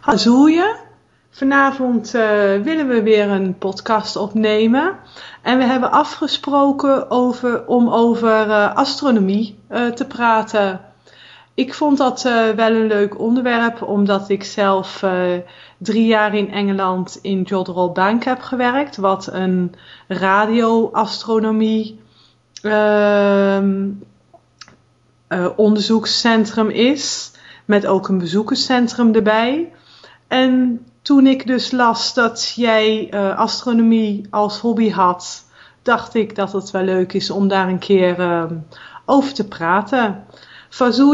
Hallo Vanavond uh, willen we weer een podcast opnemen. En we hebben afgesproken over, om over uh, astronomie uh, te praten. Ik vond dat wel een leuk onderwerp, omdat ik zelf drie jaar in Engeland in Jodrell Bank heb gewerkt, wat een radioastronomie ehm, onderzoekscentrum is, met ook een bezoekerscentrum erbij. En toen ik dus las dat jij uh, astronomie als hobby had, dacht ik dat het wel leuk is om daar een keer uh, over te praten.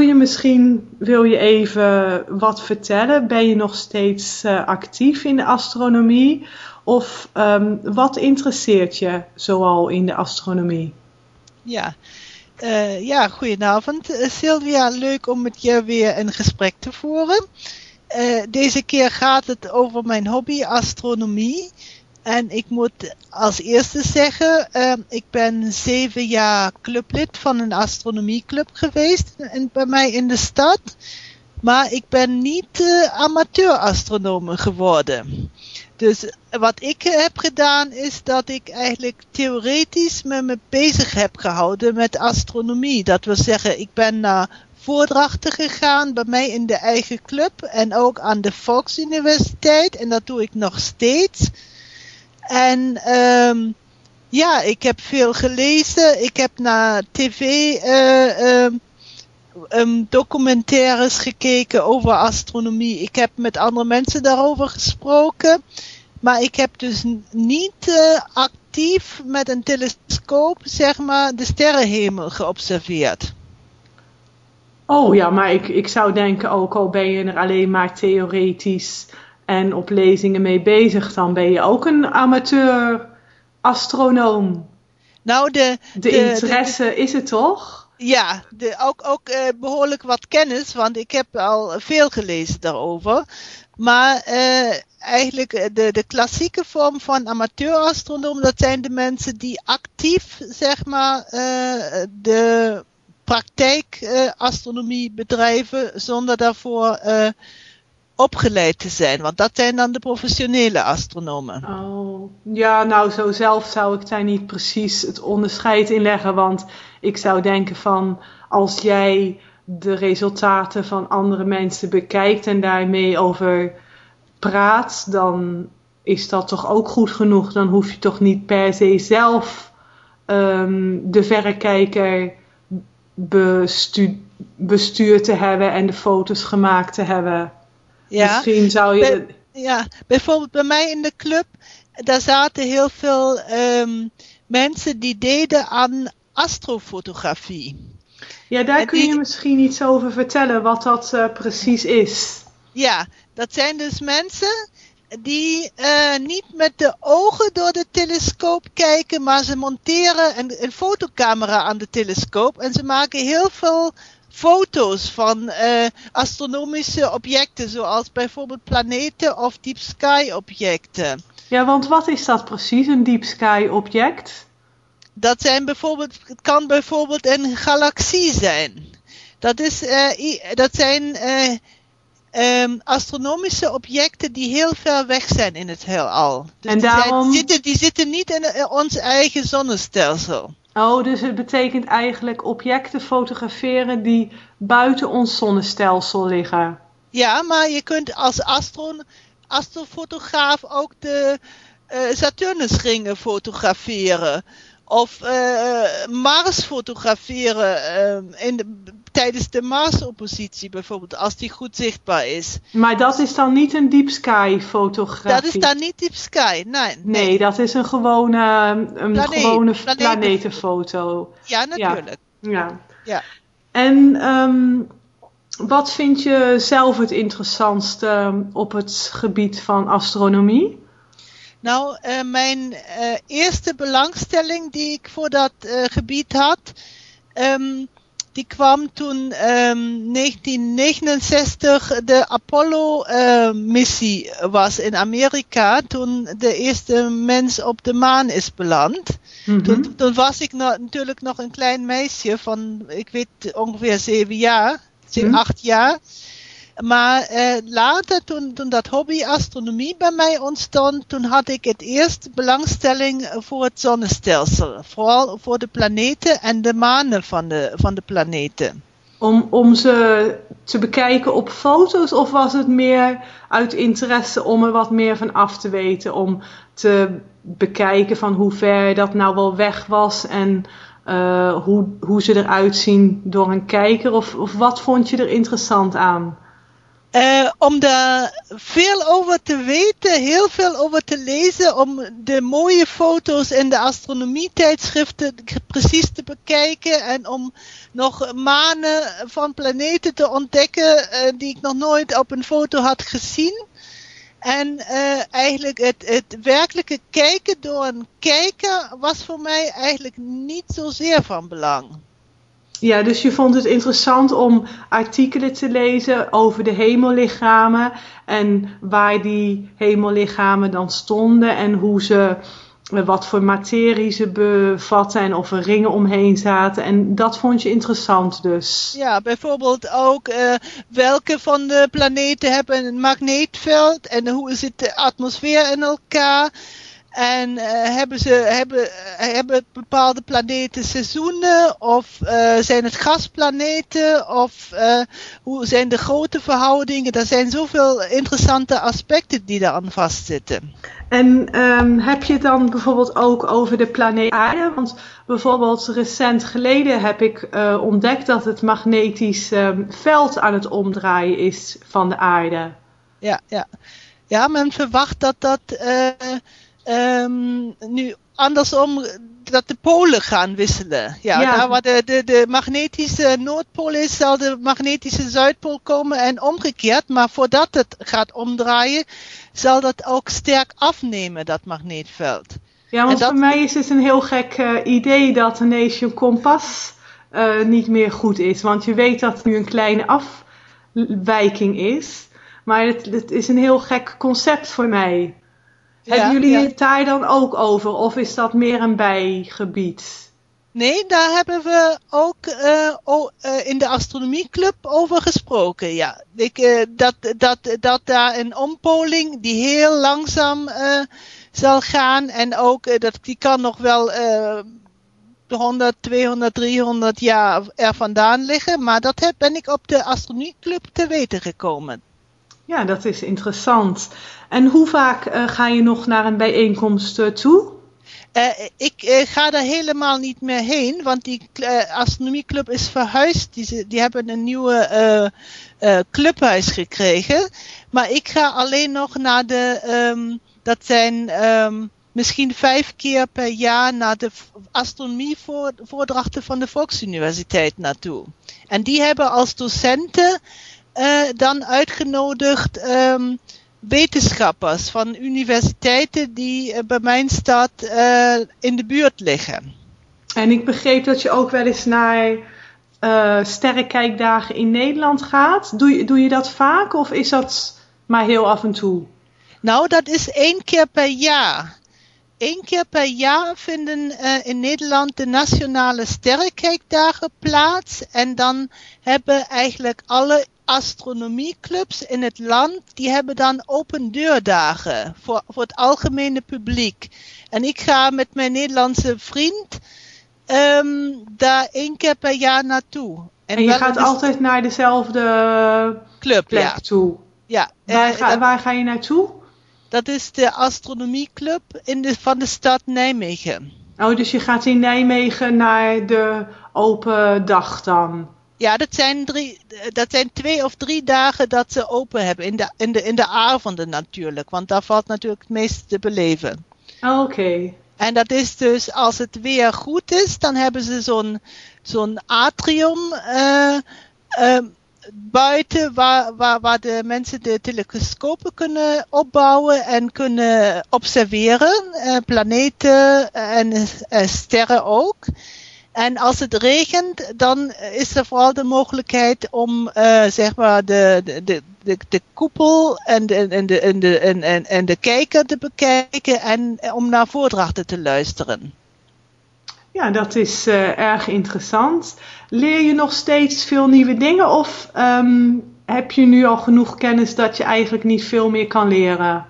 je misschien wil je even wat vertellen. Ben je nog steeds uh, actief in de astronomie? Of um, wat interesseert je zoal in de astronomie? Ja, uh, ja goedenavond Sylvia. Leuk om met je weer een gesprek te voeren. Uh, deze keer gaat het over mijn hobby astronomie. En ik moet als eerste zeggen, uh, ik ben zeven jaar clublid van een astronomieclub geweest in, bij mij in de stad. Maar ik ben niet uh, amateur-astronoom geworden. Dus wat ik heb gedaan is dat ik eigenlijk theoretisch me, bezig heb gehouden met astronomie. Dat wil zeggen, ik ben naar voordrachten gegaan bij mij in de eigen club en ook aan de Volksuniversiteit. En dat doe ik nog steeds. En um, ja, ik heb veel gelezen. Ik heb naar tv uh, um, um, documentaires gekeken over astronomie. Ik heb met andere mensen daarover gesproken. Maar ik heb dus niet uh, actief met een telescoop, zeg maar, de sterrenhemel geobserveerd. Oh ja, maar ik, ik zou denken, ook al ben je er alleen maar theoretisch en op lezingen mee bezig, dan ben je ook een amateur astronoom. Nou, de, de, interesse is het toch? Ja, ook, ook uh, behoorlijk wat kennis, want ik heb al veel gelezen daarover. Maar uh, eigenlijk de, de klassieke vorm van amateurastronoom, dat zijn de mensen die actief, zeg maar, uh, de praktijkastronomie bedrijven zonder daarvoor opgeleid te zijn. Want dat zijn dan de professionele astronomen. Oh, ja, nou zo zelf zou ik daar niet precies het onderscheid in leggen. Want ik zou denken van als jij de resultaten van andere mensen bekijkt en daarmee over praat, dan is dat toch ook goed genoeg. Dan hoef je toch niet per se zelf um, de verrekijker bestu bestuurd te hebben en de foto's gemaakt te hebben. Ja, Misschien zou je. Bij, ja, bijvoorbeeld bij mij in de club, daar zaten heel veel um, mensen die deden aan astrofotografie. Ja, daar kun je misschien iets over vertellen, wat dat uh, precies is. Ja, dat zijn dus mensen die uh, niet met de ogen door de telescoop kijken, maar ze monteren een, een fotocamera aan de telescoop en ze maken heel veel foto's van uh, astronomische objecten, zoals bijvoorbeeld planeten of deep sky objecten. Ja, want wat is dat precies, een deep sky object? Dat zijn bijvoorbeeld, het kan bijvoorbeeld een galaxie zijn. Dat, is, uh, dat zijn uh, um, astronomische objecten die heel ver weg zijn in het heelal. Dus en die, daarom... zijn, zitten, die zitten niet in ons eigen zonnestelsel. Oh, dus het betekent eigenlijk objecten fotograferen die buiten ons zonnestelsel liggen. Ja, maar je kunt als astrofotograaf ook de uh, Saturnusringen fotograferen. Of uh, Mars fotograferen uh, in de, tijdens de Mars-oppositie bijvoorbeeld, als die goed zichtbaar is. Maar dat is dan niet een deep sky fotografie? Dat is dan niet deep sky, nee. Nee, dat is een gewone, een Planeet, gewone planetenfoto. Ja, natuurlijk. Ja. ja. ja. En um, wat vind je zelf het interessantste op het gebied van astronomie? Nou, uh, mijn uh, eerste belangstelling die ik voor dat uh, gebied had, um, die kwam toen um, ehm, 1969 de Apollo-missie was in Amerika. Toen de eerste mens op de maan is beland. Mm -hmm. toen, toen, was ik no natuurlijk nog een klein meisje van, ik weet ongeveer zeven jaar, zeven, mm -hmm. acht jaar. Maar uh, later, toen, dat hobby astronomie bij mij ontstond, toen had ik het eerst belangstelling voor het zonnestelsel. Vooral voor de planeten en de manen van de, van de planeten. Om, om ze te bekijken op foto's of was het meer uit interesse om er wat meer van af te weten? Om te bekijken van hoe ver dat nou wel weg was en uh, hoe, hoe ze eruit zien door een kijker? Of, of wat vond je er interessant aan? Uh, om daar veel over te weten, heel veel over te lezen, om de mooie foto's in de astronomietijdschriften precies te bekijken en om nog manen van planeten te ontdekken uh, die ik nog nooit op een foto had gezien. En uh, eigenlijk het, het werkelijke kijken door een kijker was voor mij eigenlijk niet zozeer van belang. Ja, dus je vond het interessant om artikelen te lezen over de hemellichamen en waar die hemellichamen dan stonden en hoe ze wat voor materie ze bevatten en of er ringen omheen zaten. En dat vond je interessant dus. Ja, bijvoorbeeld ook uh, welke van de planeten hebben een magneetveld en hoe zit de atmosfeer in elkaar. En uh, hebben, ze, hebben, hebben bepaalde planeten seizoenen? Of uh, zijn het gasplaneten? Of uh, hoe zijn de grote verhoudingen? Er zijn zoveel interessante aspecten die daaraan vastzitten. En um, heb je het dan bijvoorbeeld ook over de planeet Aarde? Want bijvoorbeeld recent geleden heb ik ontdekt dat het magnetisch um, veld aan het omdraaien is van de aarde. Ja, ja. ja men verwacht dat dat um, nu andersom dat de polen gaan wisselen. Ja, ja. daar waar de, de, de magnetische Noordpool is, zal de magnetische Zuidpool komen en omgekeerd. Maar voordat het gaat omdraaien, zal dat ook sterk afnemen, dat magneetveld. Ja, want dat... voor mij is het een heel gek uh, idee dat de Nation Kompas uh, niet meer goed is. Want je weet dat het nu een kleine afwijking is. Maar het, het is een heel gek concept voor mij. Hebben jullie het daar dan ook over? Of is dat meer een bijgebied? Nee, daar hebben we ook uh, oh, uh, in de astronomieclub over gesproken. Ja, ik, uh, dat, dat, dat daar een ompoling die heel langzaam zal gaan. En ook dat die kan nog wel 100, 200, 300 jaar er vandaan liggen. Maar dat heb, ben ik op de astronomieclub te weten gekomen. Ja, dat is interessant. En hoe vaak uh, ga je nog naar een bijeenkomst uh, toe? Uh, ik ga daar helemaal niet meer heen, want die astronomieclub is verhuisd. Die, die hebben een nieuwe clubhuis gekregen. Maar ik ga alleen nog naar de, um, dat zijn um, misschien vijf keer per jaar naar de astronomievoordrachten van de Volksuniversiteit naartoe. En die hebben als docenten dan uitgenodigd um, wetenschappers van universiteiten die uh, bij mijn stad uh, in de buurt liggen. En ik begreep dat je ook wel eens naar sterrenkijkdagen in Nederland gaat. Doe je, doe je dat vaak of is dat maar heel af en toe? Nou, dat is één keer per jaar. Eén keer per jaar vinden uh, in Nederland de nationale sterrenkijkdagen plaats. En dan hebben eigenlijk alle astronomieclubs in het land, die hebben dan open deurdagen voor, voor het algemene publiek. En ik ga met mijn Nederlandse vriend um, daar één keer per jaar naartoe. En, en je gaat altijd naar dezelfde club plek ja. toe? Ja. Waar, uh, ga, dat, waar ga je naartoe? Dat is de astronomieclub in de, van de stad Nijmegen. Oh, dus je gaat in Nijmegen naar de open dag dan? Ja, dat zijn, drie, dat zijn twee of drie dagen dat ze open hebben. In de, in de, in de avonden natuurlijk. Want daar valt natuurlijk het meeste te beleven. Oh, Oké. Okay. En dat is dus als het weer goed is, dan hebben ze zo'n zo'n atrium uh, uh, buiten waar, waar, waar de mensen de telescopen kunnen opbouwen en kunnen observeren. Uh, planeten en sterren ook. En als het regent, dan is er vooral de mogelijkheid om uh, zeg maar de, de, de, de koepel en de, en, de, en, de, en, en, en de kijker te bekijken en om naar voordrachten te luisteren. Ja, dat is uh, erg interessant. Leer je nog steeds veel nieuwe dingen of um, heb je nu al genoeg kennis dat je eigenlijk niet veel meer kan leren?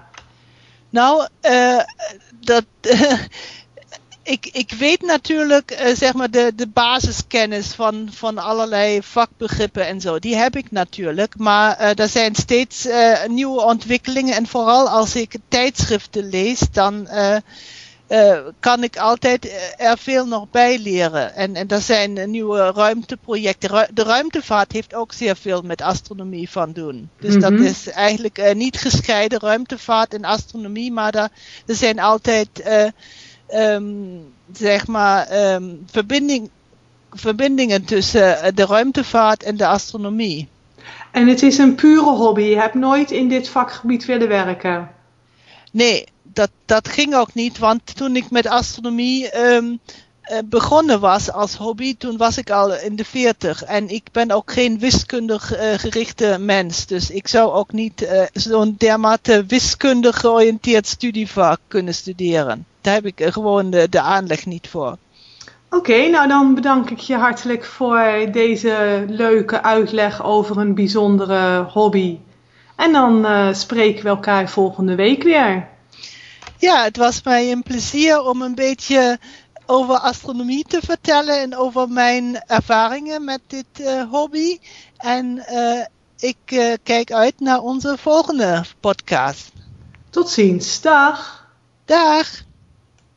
Nou, uh, dat, ik, ik weet natuurlijk, uh, zeg maar, de, de basiskennis van, van allerlei vakbegrippen en zo. Die heb ik natuurlijk. Maar uh, er zijn steeds uh, nieuwe ontwikkelingen. En vooral als ik tijdschriften lees, dan kan ik altijd er veel nog bij leren. En, en er zijn nieuwe ruimteprojecten. De ruimtevaart heeft ook zeer veel met astronomie van doen. Dus mm -hmm. dat is eigenlijk niet gescheiden ruimtevaart en astronomie. Maar er, er zijn altijd um, zeg maar, um, verbinding, verbindingen tussen de ruimtevaart en de astronomie. En het is een pure hobby. Je hebt nooit in dit vakgebied willen werken. Nee, dat, dat ging ook niet, want toen ik met astronomie um, begonnen was als hobby, toen was ik al in de 40 en ik ben ook geen wiskundig uh, gerichte mens. Dus ik zou ook niet uh, zo'n dermate wiskundig georiënteerd studievak kunnen studeren daar heb ik gewoon de, de aanleg niet voor. Oké, nou dan bedank ik je hartelijk voor deze leuke uitleg over een bijzondere hobby. En dan spreken we elkaar volgende week weer. Ja, het was mij een plezier om een beetje over astronomie te vertellen en over mijn ervaringen met dit uh, hobby. En uh, ik kijk uit naar onze volgende podcast. Tot ziens, dag. Dag.